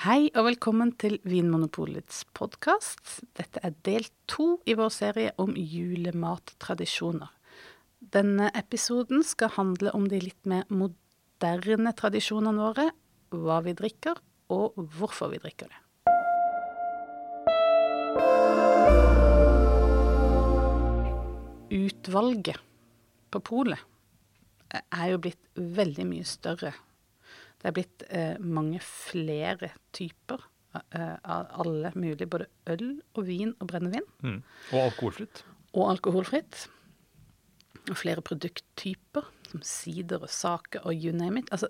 Hei og velkommen til Vinmonopolets podkast. Dette er del to i vår serie om julemattradisjoner. Denne episoden skal handle om de litt mer moderne tradisjonene våre, hva vi drikker, og hvorfor vi drikker det. Utvalget på polet er jo blitt veldig mye større det er blitt eh, mange flere typer eh, av alle mulige, både øl og vin og brennevin. Mm. Og alkoholfritt. Og alkoholfritt. Og flere produkttyper, som sider og saker og you name it. Altså,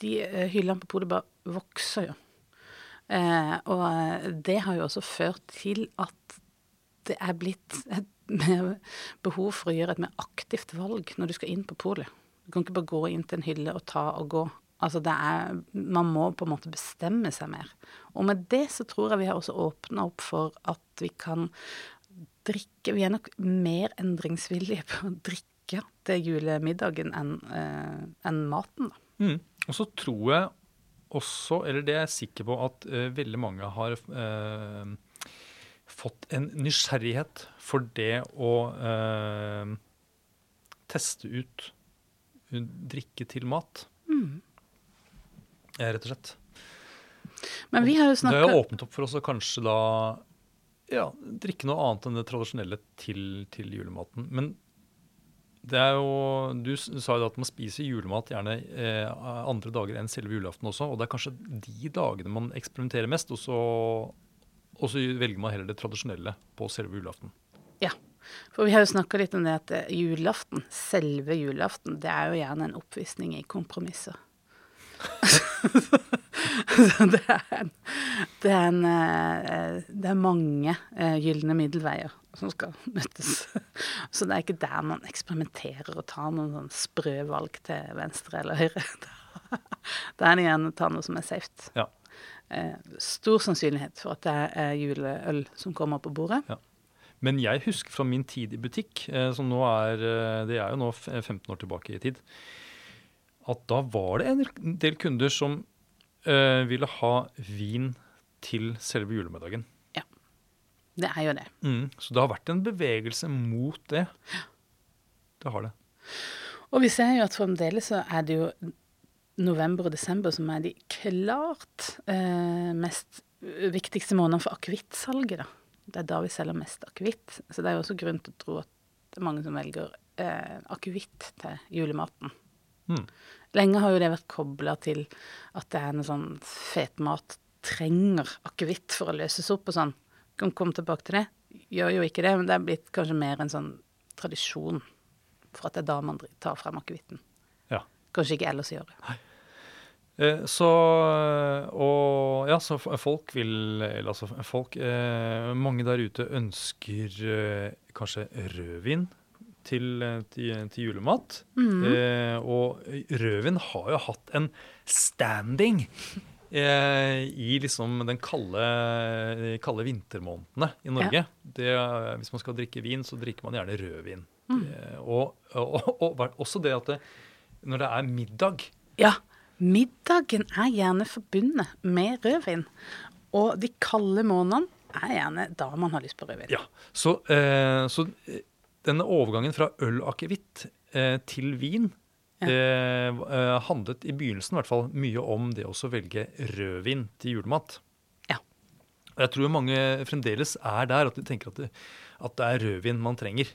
de eh, hyllene på polet bare vokser jo. Eh, og eh, det har jo også ført til at det er blitt et behov for å gjøre et mer aktivt valg når du skal inn på polet. Du kan ikke bare gå inn til en hylle og ta og gå. Altså det er Man må på en måte bestemme seg mer. Og med det så tror jeg vi har også åpna opp for at vi kan drikke Vi er nok mer endringsvillige på å drikke til julemiddagen enn uh, en maten, da. Mm. Og så tror jeg også, eller det er jeg sikker på, at uh, veldig mange har uh, fått en nysgjerrighet for det å teste ut drikke til mat. Mm rett og slett. Men vi har jo snakka Det har åpnet opp for oss å kanskje da ja, drikke noe annet enn det tradisjonelle til, til julematen. Men det er jo, du sa jo at man spiser julemat gjerne eh, andre dager enn selve julaften også. Og det er kanskje de dagene man eksperimenterer mest, og så, og så velger man heller det tradisjonelle på selve julaften. Ja, for vi har jo snakka litt om det at eh, julaften, selve julaften, det er jo gjerne en oppvisning i kompromisser. det, er en, det, er en, eh, det er mange uh, gylne middelveier som skal møtes. Så det er ikke der man eksperimenterer og tar noen sånn sprø valg til venstre eller høyre. Da er det gjerne å ta noe som er safe. Ja. Uh, stor sannsynlighet for at det er juleøl som kommer på bordet. Ja. Men jeg husker fra min tid i butikk, som nå er Det er jo nå 15 år tilbake i tid at da var det en del kunder som uh, ville ha vin til selve julemiddagen. Ja, det er jo det. Mm, så det har vært en bevegelse mot det. Det har det. Og vi ser jo at fremdeles så er det jo november og desember som er de klart uh, mest viktigste månedene for akevittsalget. Det er da vi selger mest akevitt. Så det er jo også grunn til å tro at det er mange som velger eh, akevitt til julematen. Mm. Lenge har jo det vært kobla til at det er noe sånn fetmat trenger akevitt for å løses opp og sånn. Kan komme tilbake til det. Gjør jo ikke det, men det er blitt kanskje mer en sånn tradisjon for at det er da man tar frem akevitten. Ja. Kanskje ikke ellers gjør det. Nei. Eh, så Og ja, så folk vil Eller altså folk eh, Mange der ute ønsker eh, kanskje rødvin til, eh, til, til julemat. Mm. Eh, og rødvin har jo hatt en standing eh, i liksom den kalde, kalde vintermånedene i Norge. Ja. Det, hvis man skal drikke vin, så drikker man gjerne rødvin. Mm. Eh, og, og, og, også det at det, når det er middag Ja, middagen er gjerne forbundet med rødvin. Og de kalde månedene er gjerne da man har lyst på rødvin. Ja, så, eh, så denne overgangen fra øl-akevitt eh, til vin ja. eh, eh handlet i begynnelsen i hvert fall mye om det å velge rødvin til julemat. Ja. Jeg tror mange fremdeles er der at de tenker at det, at det er rødvin man trenger.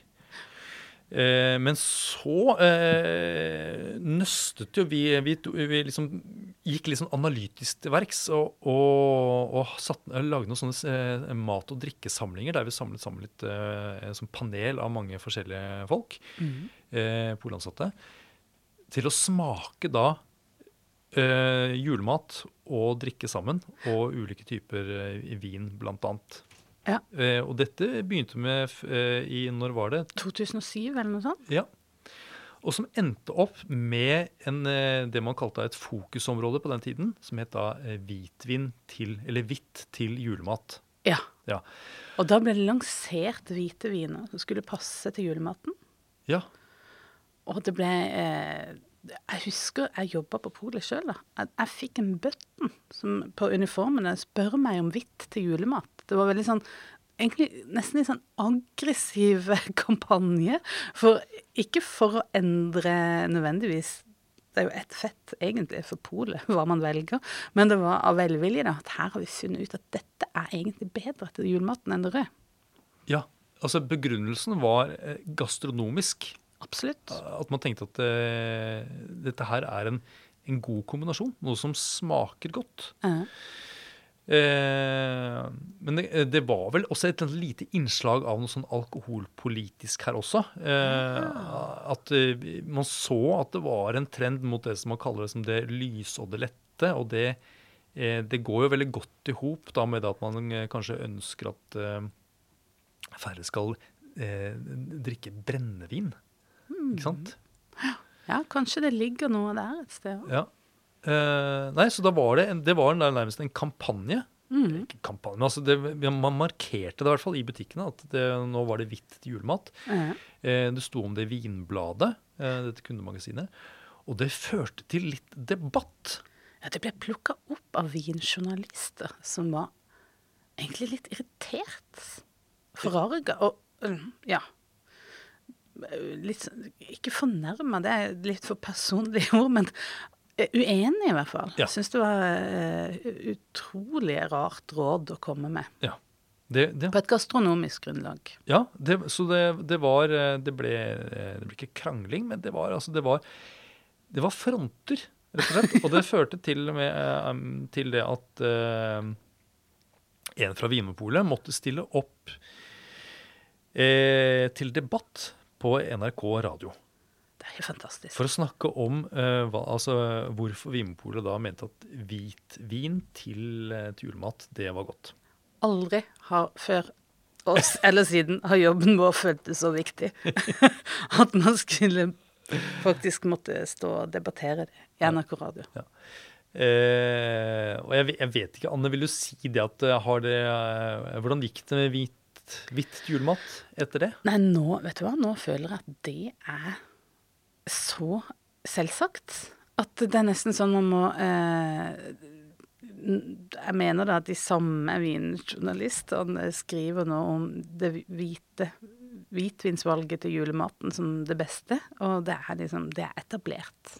Eh, men så eh, nøstet jo vi Vi, vi liksom gikk litt sånn analytisk til verks og, og, og satt, lagde noen sånne eh, mat- og drikkesamlinger der vi samlet sammen litt eh, som panel av mange forskjellige folk, mm. eh, polansatte, til å smake da eh, julemat og drikke sammen, og ulike typer eh, vin, blant annet. Ja. Eh, og dette begynte med eh, i Når var det? 2007, eller noe sånt? Ja. Og som endte opp med en, eh, det man kalte et fokusområde på den tiden, som het da eh, hvitvin til, eller hvitt til julemat. Ja. ja. Og da ble det lansert hvite viner som skulle passe til julematen. Ja. Og det ble eh, Jeg husker jeg jobba på polet sjøl. Jeg, jeg fikk en button som, på uniformene spør meg om hvitt til julemat. Det var veldig sånn Egentlig nesten en sånn aggressiv kampanje. For, ikke for å endre nødvendigvis det er jo ett fett, egentlig, for polet, hva man velger. Men det var av velvilje, da. At her har vi funnet ut at dette er egentlig bedre til julematen enn det røde. Ja, altså begrunnelsen var eh, gastronomisk. Absolutt. At man tenkte at uh, dette her er en, en god kombinasjon. Noe som smaker godt. Ja. Eh, men det, det var vel også et lite innslag av noe sånn alkoholpolitisk her også. Eh, at eh, man så at det var en trend mot det som man kaller det som det det lette. Og det, eh, det går jo veldig godt i hop med at man eh, kanskje ønsker at eh, færre skal eh, drikke brennevin. Ikke sant? ja, kanskje det ligger noe der et sted òg. Ja. Eh, nei, så da var det, en, det var nærmest en kampanje. Mm. Ikke kampanje, men altså det, Man markerte det i hvert fall i butikkene at det, nå var det hvitt til julemat. Mm. Uh, det sto om det i Vinbladet, uh, dette kundemagasinet. Og det førte til litt debatt. Ja, det ble plukka opp av vinjournalister som var egentlig litt irritert. Forarga og øh, ja. Litt sånn Ikke fornærma, det er litt for personlige ord, men uenig i hvert fall. Ja. Syns det var uh, utrolig rart råd å komme med. Ja, det, det, På et gastronomisk grunnlag. ja det, så det, det var eh, det ble, eh, det ble ikke krangling, men det var, altså, det var, det var fronter, rett og slett. Og det førte til, med, um, til det at uh, en fra Vinmonopolet måtte stille opp uh, til debatt på NRK radio. Det er jo fantastisk. For å snakke om uh, hva, altså, hvorfor Vinmopolet da mente at hvitvin til, eh, til julemat, det var godt. Aldri har før oss eller siden har jobben vår føltes så viktig at man skulle faktisk måtte stå og debattere det i NRK Radio. Eh, og jeg, jeg vet ikke, Anne, vil du si det at eh, har det Hvordan gikk det med hvit, hvitt julemat etter det? Nei, nå, vet du hva, nå føler jeg at det er så selvsagt at det er nesten sånn man må eh, Jeg mener da at de samme vinjournalistene skriver nå om det hvite hvitvinsvalget til julematen som det beste, og det er liksom Det er etablert.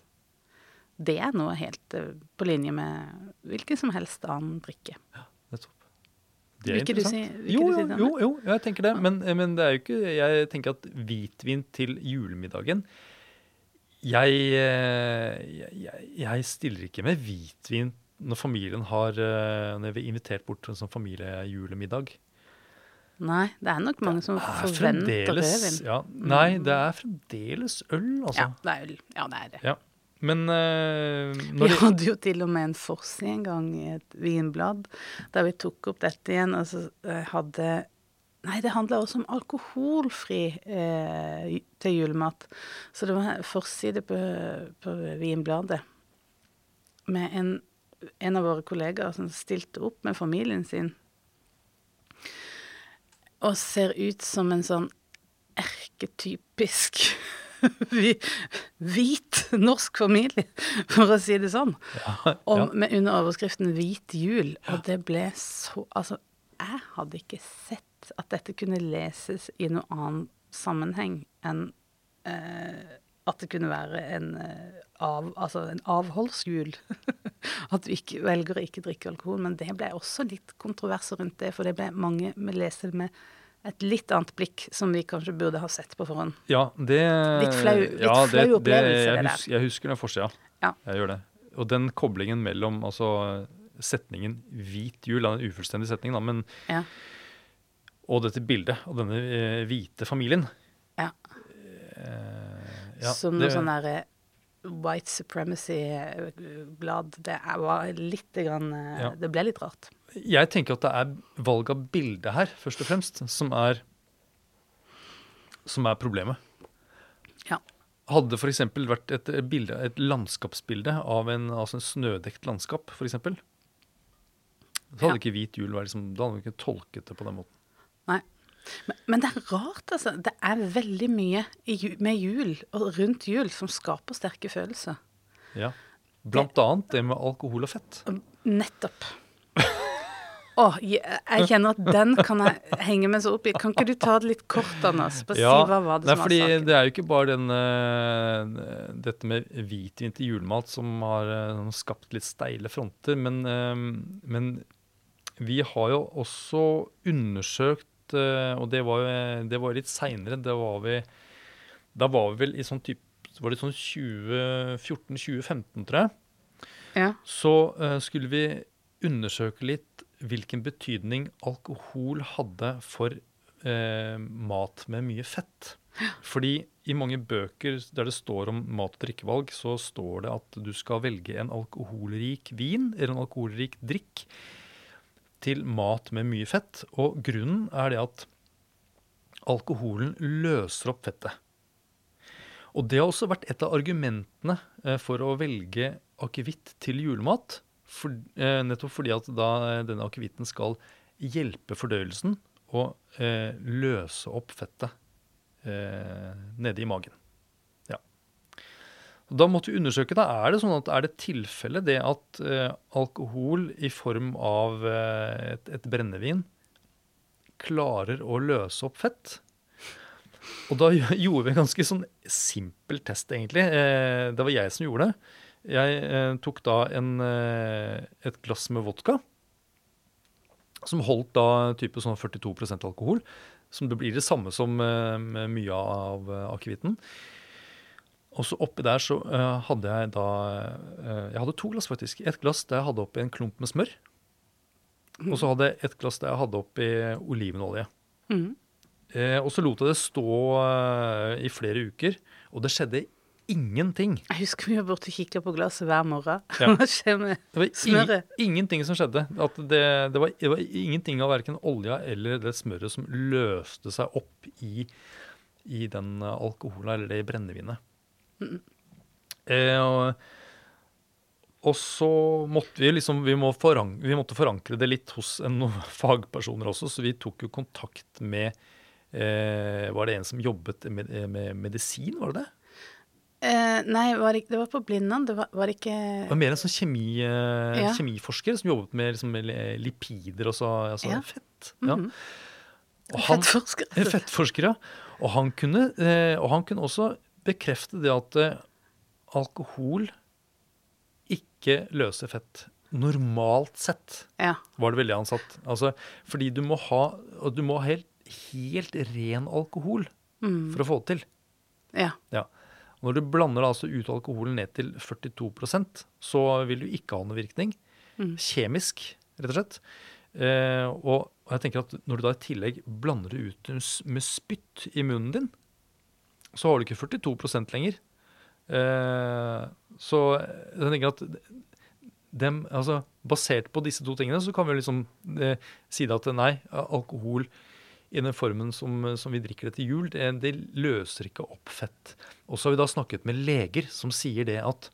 Det er noe helt eh, på linje med hvilken som helst annen drikke. Nettopp. Vil ikke du si- jo, si jo, det, jo, jo, jeg tenker det. Men, men det er jo ikke Jeg tenker at hvitvin til julemiddagen jeg, eh, jeg, jeg, jeg stiller ikke med hvitvin når familien har eh, Når vi er invitert bort til en sånn familiejulemiddag. Nei, det er nok mange som er forventer rødvin. Ja, nei, det er fremdeles øl, altså. Ja, det er øl. Ja, det er det. Ja. Men uh, Vi det, hadde jo til og med en forside en gang i et vinblad der vi tok opp dette igjen, og så hadde Nei, det handla også om alkoholfri eh, til julemat. Så det var forside på, på Vinbladet med en, en av våre kollegaer som stilte opp med familien sin. Og ser ut som en sånn erketypisk hvit norsk familie, for å si det sånn. Og ja. med under overskriften 'Hvit jul'. Og det ble så Altså, jeg hadde ikke sett at dette kunne leses i noen annen sammenheng enn eh, at det kunne være en, eh, av, altså en avholdsjul. at du ikke velger å ikke drikke alkohol. Men det ble også litt kontroverser rundt det, for det ble mange vi leser med et litt annet blikk, som vi kanskje burde ha sett på forhånd. Ja, det Litt flau- litt ja, flau opplevelse, jeg, det der. hus, jeg husker den forsida. Ja. Jeg gjør det. Og den koblingen mellom altså, setningen 'hvit jul', er en ufullstendig setning, da, men, Ja. Og dette bildet av denne eh, hvite familien ja. eh, ja, som noe sånn derre white supremacy-blad. Det er- var litt grann eh, Ja. Det ble litt rart. Jeg tenker at det er valg av bilde her, først og fremst, som er, som er problemet. Ja. Hadde det f.eks. vært et, bilde, et landskapsbilde av en, altså en snødekt landskap, f.eks., så hadde Ja. ikke hvit jul vært liksom, Da hadde vi ikke tolket det på den måten. Nei. Men, men det er rart, altså. Det er veldig mye med jul og rundt jul som skaper sterke følelser. Ja. Blant annet det med alkohol og fett. Nettopp. Å, jeg, jeg kjenner at den kan jeg henge meg så opp i. Kan ikke du ta det litt kort, Anders? Bare si hva var det nei, som fordi var saken? det er jo ikke bare den, uh, dette med hvitvin til julemat som har uh, skapt litt steile fronter, men, uh, men vi har jo også undersøkt, eh, og det var jo det var litt seinere, da var vi vel i sånn type var det sånn 2014-2015, tror jeg. Ja. Så uh, skulle vi undersøke litt hvilken betydning alkohol hadde for uh, mat med mye fett. Fordi i mange bøker der det står om mat- og drikkevalg, så står det at du skal velge en alkoholrik vin eller en alkoholrik drikk til mat med mye fett. Og grunnen er det at alkoholen løser opp fettet. Og det har også vært et av argumentene eh, for å velge akevitt til julemat. For, eh, nettopp fordi at da eh, denne akevitten skal hjelpe fordøyelsen og eh, løse opp fettet eh, nede i magen. Da måtte vi undersøke da, er det sånn at er det tilfelle det at eh, alkohol i form av eh, et, et brennevin klarer å løse opp fett? Og da gjorde vi en ganske sånn simpel test, egentlig. Eh, det var jeg som gjorde det. Jeg eh, tok da en, eh, et glass med vodka, som holdt da type sånn 42% alkohol. Som det blir det samme som eh, mye av akevitten. Og så oppi der så uh, hadde jeg da uh, Jeg hadde to glass, faktisk. Et glass der jeg hadde oppi en klump med smør. Og så hadde jeg et glass der jeg hadde oppi olivenolje. Mm. Uh, og så lot jeg det stå i flere uker, og det skjedde ingenting. Jeg husker vi var borte og kikka på glasset hver morgen. Ja. Hva skjer med Det var ingenting som skjedde. At det, det, var, det var ingenting av verken olja eller det smøret som løste seg opp i, i den alkoholen eller det brennevinet. Eh, og, og så måtte vi liksom vi, må foran, vi måtte forankre det litt hos en, noen fagpersoner også, så vi tok jo kontakt med eh, Var det en som jobbet med, med medisin, var det det? eh, Nei, var det, det var på Blindern. Det var, var ikke Det var mer en sånn kjemi, eh, Ja. kjemiforsker som jobbet med, liksom, med lipider og så, altså Ja. fett. Ja. Mhm. Og han, Fettforsker. fettforsker, ja. Og han, kunne, eh, og han kunne også bekrefte det at eh, alkohol ikke løser fett. Normalt sett Ja. var det veldig ansatt. Altså, fordi du må ha, og du må ha helt, helt ren alkohol Mm. for å få det til. ja. Ja. Når du blander altså ut alkoholen ned til 42% så vil du ikke ha noen virkning. Mm. Kjemisk, rett og slett. Eh, og jeg tenker at når du da i tillegg blander det ut med spytt i munnen din, så har du ikke 42 lenger. Eh, så jeg tenker at dem, altså, basert på disse to tingene, så kan vi liksom eh, si at nei, alkohol i den formen som, som vi drikker det til jul, det, det løser ikke opp fett. Og så har vi da snakket med leger som sier det at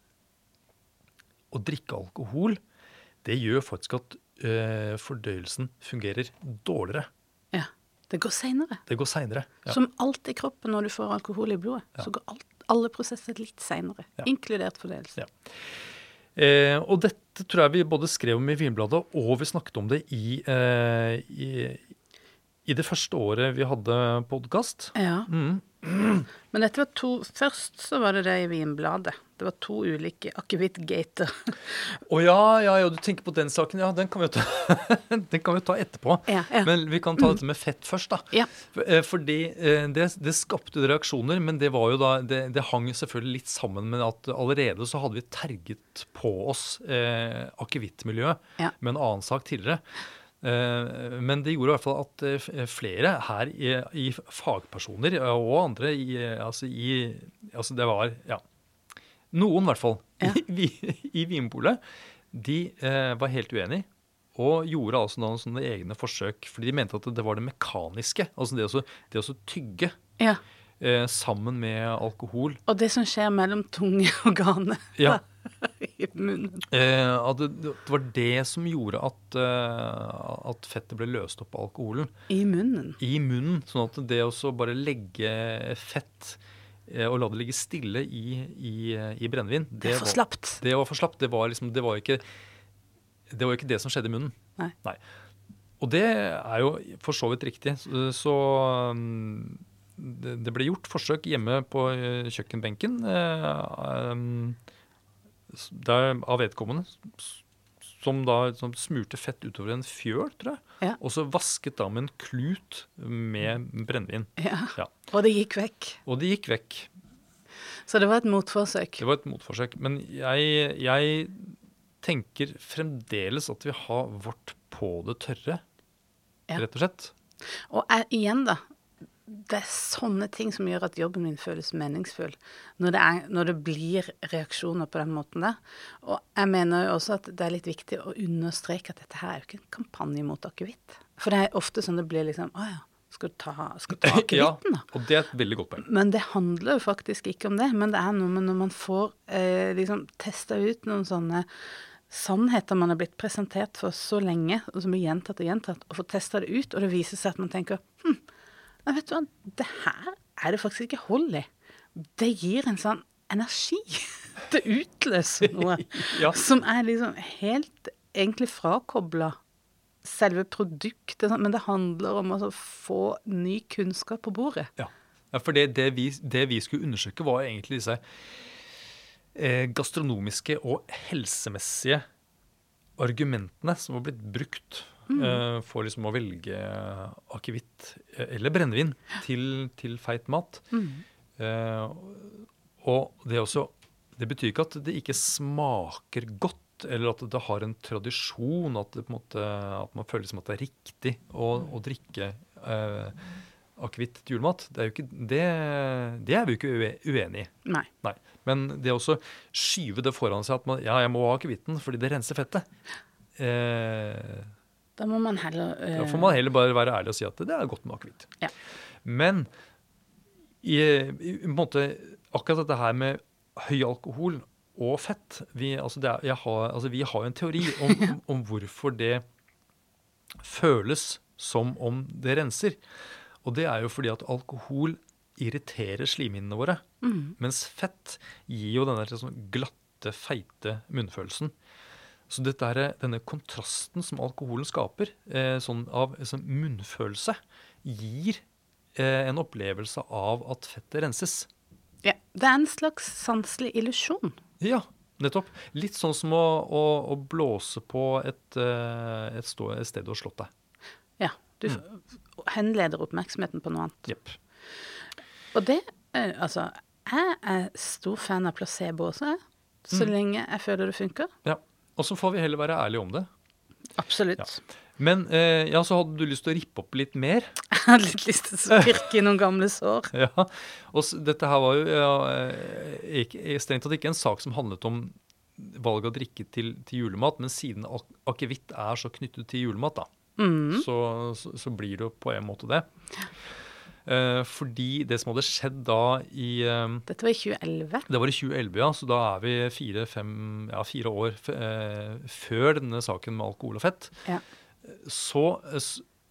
å drikke alkohol, det gjør faktisk at øh, fordøyelsen fungerer dårligere. Det går seinere. Det går seinere. Ja. Som alt i kroppen når du får alkohol i blodet, Ja. så går alt, alle prosesser litt seinere. Ja. Inkludert fordøyelse. Ja. Eh, og dette tror jeg vi både skrev om i Vinbladet, og vi snakket om det i, eh, i, i det første året vi hadde podkast. Ja. Mm. Men dette var to Først så var det det i Vinbladet. Det var to ulike akevittgater. Å ja, ja, ja, du tenker på den saken. Ja, den kan vi jo ta, den kan vi ta etterpå. Ja, ja. Men vi kan ta dette med fett først, da. Ja. Eh, Fordi eh, det, det skapte reaksjoner, men det var jo da det, det hang selvfølgelig litt sammen med at allerede så hadde vi terget på oss eh, akevittmiljøet med en annen sak tidligere. Eh, men det gjorde i hvert fall at flere her i, i fagpersoner og andre i, altså i Altså det var ja, noen i hvert fall Ja. i, i Vinpolet, de eh, var helt uenig. Og gjorde altså noen sånne egne forsøk, fordi de mente at det var det mekaniske. Altså det å, det å tygge ja. eh, sammen med alkohol. Og det som skjer mellom tunge organer. Ja, i munnen. Eh, at det, det var det som gjorde at, eh, at fettet ble løst opp av alkoholen I munnen. i munnen. Sånn at det å bare legge fett eh, og la det ligge stille i, i, i brennevin Det for var- slapt. Det var for slapt. Det var liksom, det var ikke det var ikke det som skjedde i munnen. Nei. Og det er jo for så vidt riktig. Så, så um, det, det ble gjort forsøk hjemme på eh, kjøkkenbenken eh, um, der, av vedkommende som da som smurte fett utover en fjøl, tror jeg. Ja. Og så vasket da med en klut med brennevin. Ja. Ja. Og det gikk vekk. Og det gikk vekk. Så det var et motforsøk. Det var et motforsøk. Men jeg, jeg tenker fremdeles at vi har vårt på det tørre, Ja. rett og slett. Og jeg, igjen, da. Det er sånne ting som gjør at jobben min føles meningsfull. Når det, er, når det blir reaksjoner på den måten der. Og jeg mener jo også at det er litt viktig å understreke at dette her er jo ikke en kampanje mot akevitt. For det er ofte sånn det blir liksom Å ja, skal du ta, skal du ta akevitten, da? og det er et veldig godt poeng. Men det handler jo faktisk ikke om det. Men det er noe med når man får eh, liksom testa ut noen sånne sannheter man er blitt presentert for så lenge, og som blir gjentatt og gjentatt, og får testa det ut, og det viser seg at man tenker hm, men vet du hva, det her er det faktisk ikke hold i. Det gir en sånn energi. Det utløser noe Ja. som er liksom helt egentlig frakobla selve produktet. sånn, Men det handler om å få ny kunnskap på bordet. Ja. ja for det, det, vi, det vi skulle undersøke, var egentlig disse eh, gastronomiske og helsemessige argumentene som var blitt brukt eh, for liksom å velge akevitt eh, eller brennevin til, til feit mat. Eh, og det, også, det betyr ikke at det ikke smaker godt, eller at det har en tradisjon, at, det på en måte, at man føler som at det er riktig å, å drikke uh, akevitt til julemat. Det er, ikke, det, det er vi jo ikke ue- uenig i. Nei. Nei. Men det å skyve det foran seg at man, ja, jeg må ha akevitten fordi det renser fettet. Eh, Da må man heller uh... da får man heller bare være ærlig og si at det er godt med akevitt. Ja. Men i, i, på en måte, akkurat dette her med høy alkohol og fett Vi, altså det er, jeg har, altså vi har en teori om, om, om hvorfor det føles som om det renser. Og det er jo fordi at alkohol irriterer slimhinnene våre. Mens fett gir jo denne sånn glatte, feite munnfølelsen. Så er, denne kontrasten som alkoholen skaper, eh, sånn av sånn munnfølelse, gir eh, en opplevelse av at fettet renses. ja, Det er en slags sanselig illusjon. Ja, nettopp. Litt sånn som å, å, å blåse på et, eh, et, stå, et sted du har slått deg. Ja. Du Mm. henleder oppmerksomheten på noe annet. Jepp. Og det eh, Altså, jeg er stor fan av placebo også. Så Mm. lenge jeg føler det funker. Ja. Og så får vi heller være ærlige om det. Absolutt. Men eh, ja, så hadde du lyst til å rippe opp litt mer. Jeg hadde litt lyst til å pirke i noen gamle sår. Ja, og så, dette her var jo ja, eh, strengt tatt ikke en sak som handlet om valg av drikke til, til julemat, men siden ak akevitt er så knyttet til julemat, da, Mm. så, så, så blir det jo på en måte det. Eh, fordi det som hadde skjedd da i eh, Dette var i 2011. Det var i 2011, ja, så da er vi fire, fem, ja, fire år eh, før denne saken med alkohol og fett. Ja. Så eh,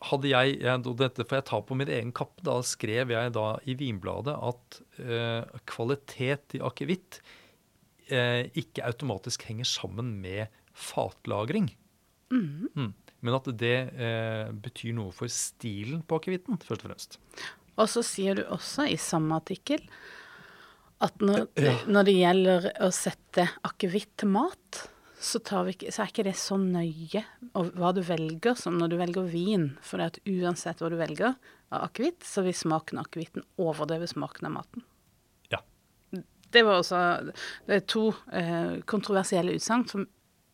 hadde jeg, og Dette får jeg ta på min egen kappe. Da skrev jeg da i Vinbladet at eh, kvalitet i akevitt eh, ikke automatisk henger sammen med fatlagring. Mm. Men at det eh, betyr noe for stilen på akevitten, først og fremst. Og så sier du også i samme artikkel at når, Ja. når det gjelder å sette akevitt til mat, så, tar vi så er ikke det så nøye hva du velger, som når du velger vin. For det at uansett hva du velger av akevitt, så vil smaken av akevitten overdøve smaken av maten. Ja. Det var også det er to eh, kontroversielle utsagn som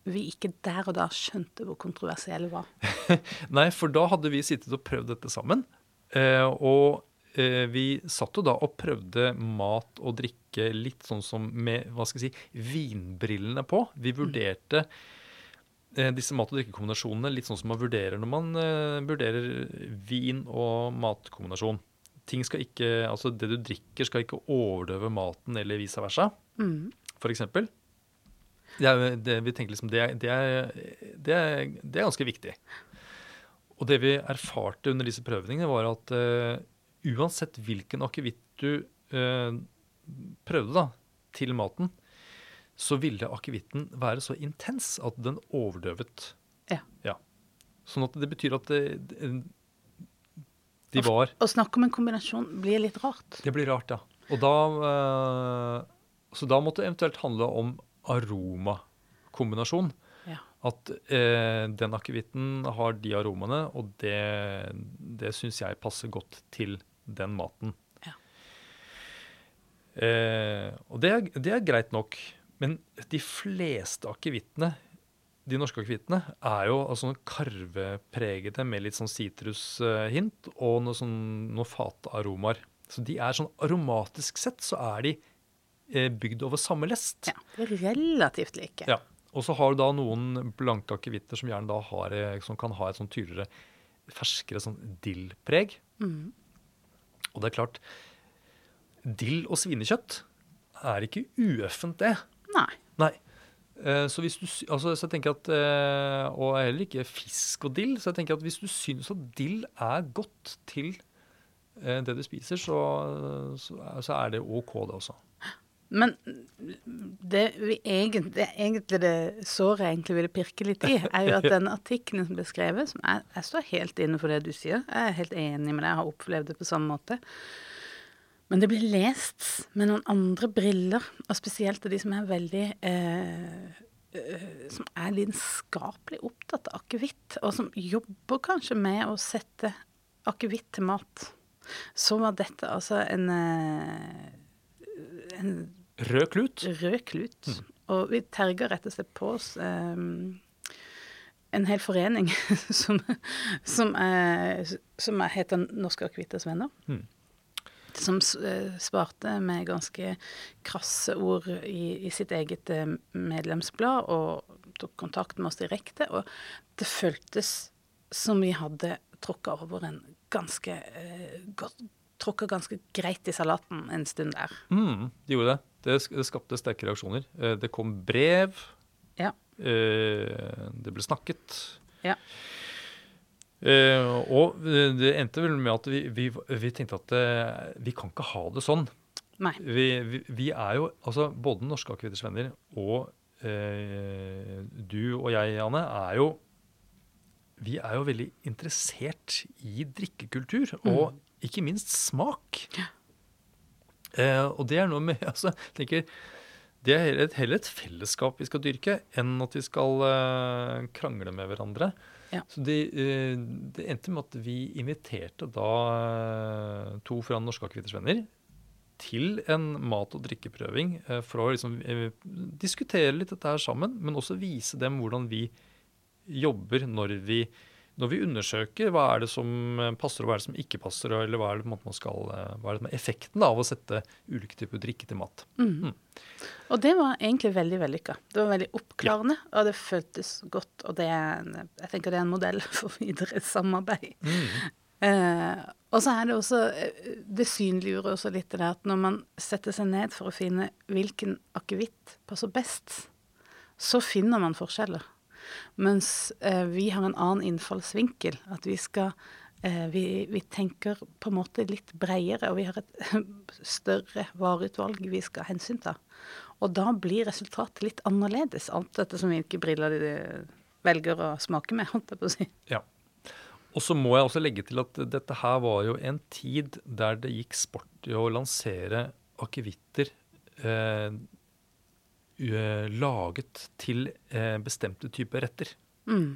vi ikke der og da skjønte hvor kontroversielle var. Nei, for da hadde vi sittet og prøvd dette sammen. Eh, og vi satt jo da og prøvde mat og drikke litt sånn som med hva skal jeg si, vinbrillene på. Vi vurderte eh, disse mat- og drikkekombinasjonene litt sånn som man vurderer når man eh, vurderer vin og matkombinasjon. Ting skal ikke, altså Det du drikker, skal ikke overdøve maten eller vice versa, Mm. f.eks. Det er, det, vi tenker liksom, det er, det, er, det, er, det er ganske viktig. Og det vi erfarte under disse prøvingene, var at uansett hvilken akevitt du eh, prøvde da, til maten, så ville akevitten være så intens at den overdøvet. Ja. ja. Sånn at det betyr at det, de var Å snakke om en kombinasjon blir litt rart. Det blir rart, ja. Og da, eh, så da måtte det eventuelt handle om aromakombinasjon. Ja. At eh, den akevitten har de aromaene, og det, det syns jeg passer godt til den maten. Ja. Eh, og det er, det er, greit nok. Men de fleste akevittene, de norske akevittene, er jo altså karvepregede med litt sånn sitrushint og noe sånn, noen fataromaer. Så de er sånn aromatisk sett så er de eh, bygd over samme lest. Ja, er relativt like. Ja. Og så har du da noen blanke akevitter som gjerne da har, eh, som kan ha et sånn tydeligere, ferskere sånn dillpreg. Mm. Og det er klart, dill og svinekjøtt er ikke uøffent, det. Nei. Nei. Eh, så hvis du, altså, så jeg tenker at, eh, Og heller ikke fisk og dill. Så jeg tenker at hvis du syns at dill er godt til det du spiser, så, så, så er det OK, det også. Men det, vi egentlig, det egentlig det såret jeg egentlig ville pirke litt i, er jo at den artikkelen som ble skrevet som jeg, jeg, står helt inne for det du sier. Jeg er helt enig med deg, jeg har opplevd det på samme måte. Men det blir lest med noen andre briller, og spesielt av de som er veldig eh, Som er lidenskapelig opptatt av akevitt, og som jobber kanskje med å sette akevitt til mat. Så var dette altså en en Rød klut? Rød klut. Mm. Og vi terger rett og slett på oss um, en hel forening som, som, er, som er, heter Norske Akevitters Venner. Mm. Som svarte med ganske krasse ord i, i, sitt eget medlemsblad og tok kontakt med oss direkte. Og det føltes som vi hadde tråkka over en ganske eh, godt tråkka ganske greit i salaten en stund der. Mm, de gjorde det. det. Det skapte sterke reaksjoner. Eh, det kom brev. Ja. Eh, det ble snakket. Ja. Eh, og det endte vel med at vi, vi, vi tenkte at vi kan ikke ha det sånn. Nei. Vi, vi, vi er jo, altså både Norske Akevitters Venner og eh, du og jeg, Anne, er jo vi er jo veldig interessert i drikkekultur. Og mm ikke minst smak. Eh, og det er noe med altså, tenker, Det er heller et, fellesskap vi skal dyrke, enn at vi skal eh, krangle med hverandre. Ja. Så det, eh, det, endte med at vi inviterte da eh, to fra Norske Akevitters Venner til en mat- og drikkeprøving eh, for å liksom, eh, diskutere litt dette her sammen, men også vise dem hvordan vi jobber når vi når vi undersøker hva er det som eh, passer og hva er det som ikke passer, eller hva er det, man skal, eh, hva er det som er effekten av å sette ulike typer drikke til mat. Mm. Mm. Og det var egentlig veldig vellykka. Det var veldig oppklarende, ja. og det føltes godt. Og det er en, jeg tenker det er en modell for videre samarbeid. Mm. Eh, og så er det også eh, Det synliggjorde også litt det at når man setter seg ned for å finne hvilken akevitt passer best, så finner man forskjeller. Mens eh, vi har en annen innfallsvinkel. At vi skal eh, vi, vi, tenker på en måte litt bredere, og vi har et større vareutvalg vi skal hensynta. Og da blir resultatet litt annerledes, alt dette som hvilke briller de velger å smake med, holdt jeg på å si. Ja. Og så må jeg også legge til at dette her var jo en tid der det gikk sport i å lansere akevitter eh, laget til uh, bestemte typer retter. Mm.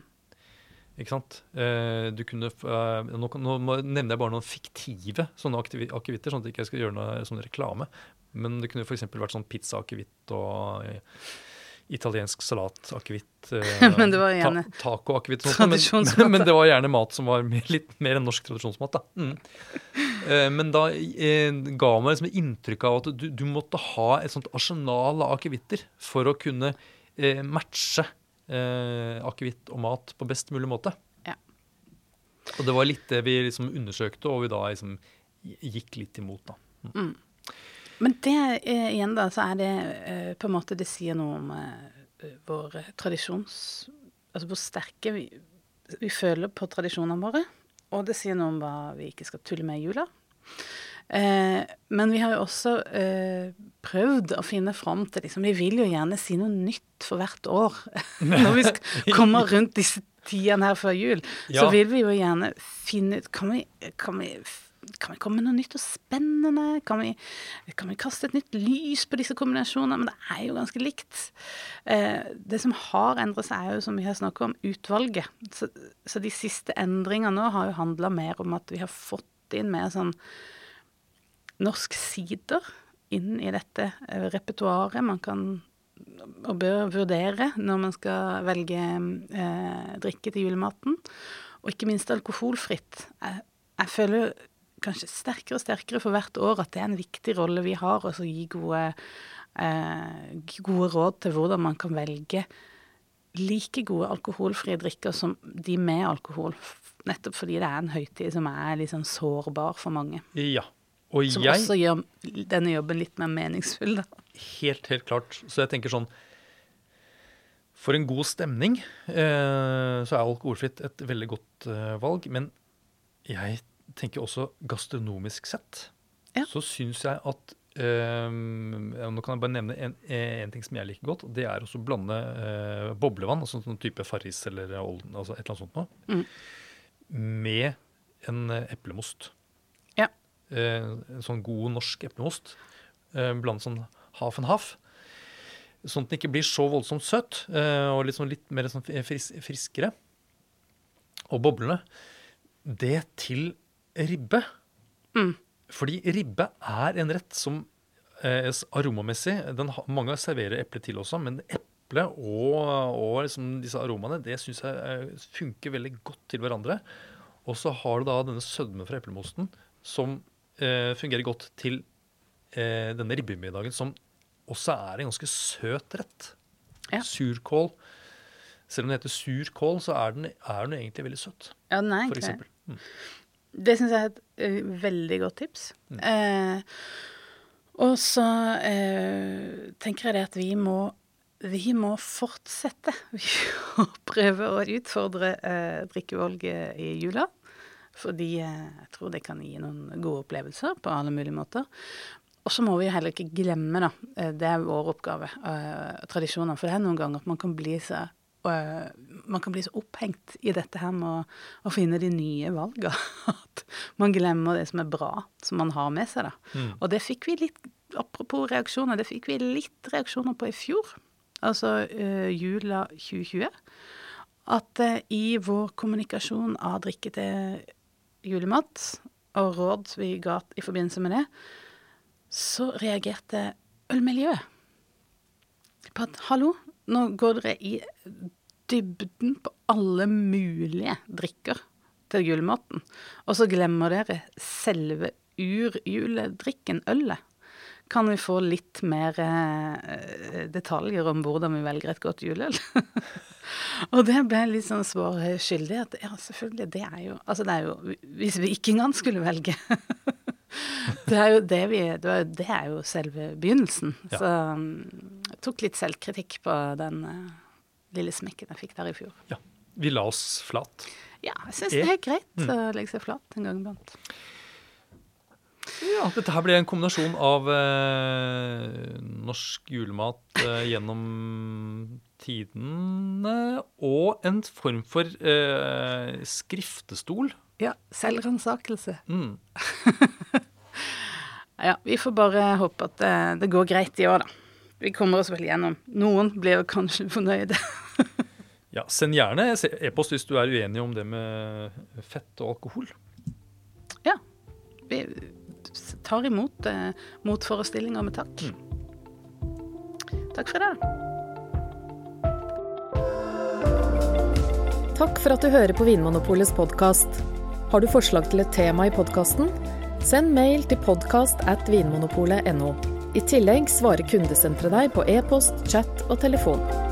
Ikke sant? Uh, du kunne, nå, nå, nevner jeg bare noen fiktive sånne akevitter, sånn at jeg ikke skal gjøre noe sånn reklame. Men det kunne f.eks. vært sånn pizza-akevitt og italiensk salatakevitt. Eh, men det var gjerne ta, Tacoakevitt. Men, men, men, det var gjerne mat som var mer, litt mer enn norsk tradisjonsmat. da. Mm. Eh, men da eh, ga meg liksom inntrykk av at du, du, måtte ha et sånt arsenal av akevitter for å kunne eh, matche eh, akevitt og mat på best mulig måte. Ja. Og det var litt det vi liksom undersøkte, og vi da liksom gikk litt imot. da. Mm. Mm. Men det igjen, da, så er det på en måte Det sier noe om våre tradisjons... Altså hvor sterke vi, vi føler på tradisjonene våre. Og det sier noe om hva vi ikke skal tulle med i jula. Eh, men vi har jo også eh, prøvd å finne fram til liksom, Vi vil jo gjerne si noe nytt for hvert år. Når vi kommer rundt disse tidene her før jul, Ja. så vil vi jo gjerne finne ut Kan vi, kan vi kan vi komme med noe nytt og spennende? Kan vi, kan vi kaste et nytt lys på disse kombinasjonene? Men det er jo ganske likt. Eh, det som har endret seg, er jo, som vi har snakket om, utvalget. Så, så de siste endringene nå har jo handla mer om at vi har fått inn mer sånn norsk sider inn i dette eh, repertoaret man kan og bør vurdere når man skal velge eh, drikke til julematen. Og ikke minst alkoholfritt. Jeg, jeg føler kanskje sterkere og sterkere for hvert år at det er en viktig rolle vi har, å gi gode, eh, gode råd til hvordan man kan velge like gode alkoholfrie drikker som de med alkohol. Nettopp fordi det er en høytid som er sånn sårbar for mange. Ja. Og Som jeg også gjør denne jobben litt mer meningsfull, da. Helt, helt klart. Så jeg tenker sånn For en god stemning eh, så er alkoholfritt et veldig godt eh, valg. Men jeg tenker også gastronomisk sett Ja. så syns jeg at eh, Nå kan jeg bare nevne en, en ting som jeg liker godt. Det er å blande eh, boblevann, altså en type Farris eller Olden, altså et eller annet sånt noe, Mm. Med en eh, eplemost. Ja. Eh, en sånn god norsk eplemost. blant sånn half and half. Sånn at den ikke blir så voldsomt søt, eh, og litt, sånn litt mer sånn fris, friskere. Og boblende. Det til ribbe. Mm. Fordi ribbe er en rett som eh, aromamessig den, Mange serverer eple til også, men eple og, og liksom disse aromaene det syns jeg eh, funker veldig godt til hverandre. Og så har du da denne sødmen fra eplemosten som eh, fungerer godt til eh, denne ribbemiddagen, som også er en ganske søt rett. Ja. Surkål. Selv om det heter surkål, så er den, er den egentlig veldig søt, Ja, den er egentlig det. Mm. Det syns jeg er et eh, veldig godt tips. Eh, og så eh, tenker jeg det at vi må vi må fortsette å prøve å utfordre eh, drikkevalget i jula. Fordi eh, jeg tror det kan gi noen gode opplevelser på alle mulige måter. Og så må vi heller ikke glemme, da, eh, det er vår oppgave, eh, tradisjoner. For det er noen ganger at man kan bli så eh, man kan bli så opphengt i dette her med å, å finne de nye valgene at man glemmer det som er bra, som man har med seg. da. Mm. Og det fikk vi litt, apropos reaksjoner, det fikk vi litt reaksjoner på i fjor. Altså eh, jula 2020. At eh, i vår kommunikasjon av drikke til julemat og råd vi ga i forbindelse med det, så reagerte ølmiljøet på at hallo, nå går dere i dybden på alle mulige drikker til julematen, og så glemmer dere selve urjuledrikken, ølet. Kan vi få litt mer eh, detaljer om hvordan vi velger et godt juleøl? og det ble litt sånn svar skyldig at ja, selvfølgelig, det er jo Altså det er jo Hvis vi ikke engang skulle velge Det er jo det vi Det er, det er jo selve begynnelsen. Ja. Så jeg tok litt selvkritikk på den eh, lille smekken jeg fikk der i fjor. Ja. Vi la oss flat. Ja, jeg syns det er greit Mm. å legge seg flat en gang iblant. Ja, dette her ble en kombinasjon av eh, norsk julemat eh, gjennom tidene og en form for eh, skriftestol. Ja, selvransakelse. Mm. Ja, vi får bare håpe at det, det går greit i år, da. Vi kommer oss vel gjennom. Noen blir kanskje fornøyde. Ja, Send gjerne e-post hvis du er uenig om det med fett og alkohol. Ja. Vi tar imot eh, motforestillinger med takk. Takk for det. Takk for at du hører på Vinmonopolets podkast. Har du forslag til et tema i podkasten? Send mail til podkast at vinmonopolet.no. I tillegg svarer kundesenteret deg på e-post, chat og telefon.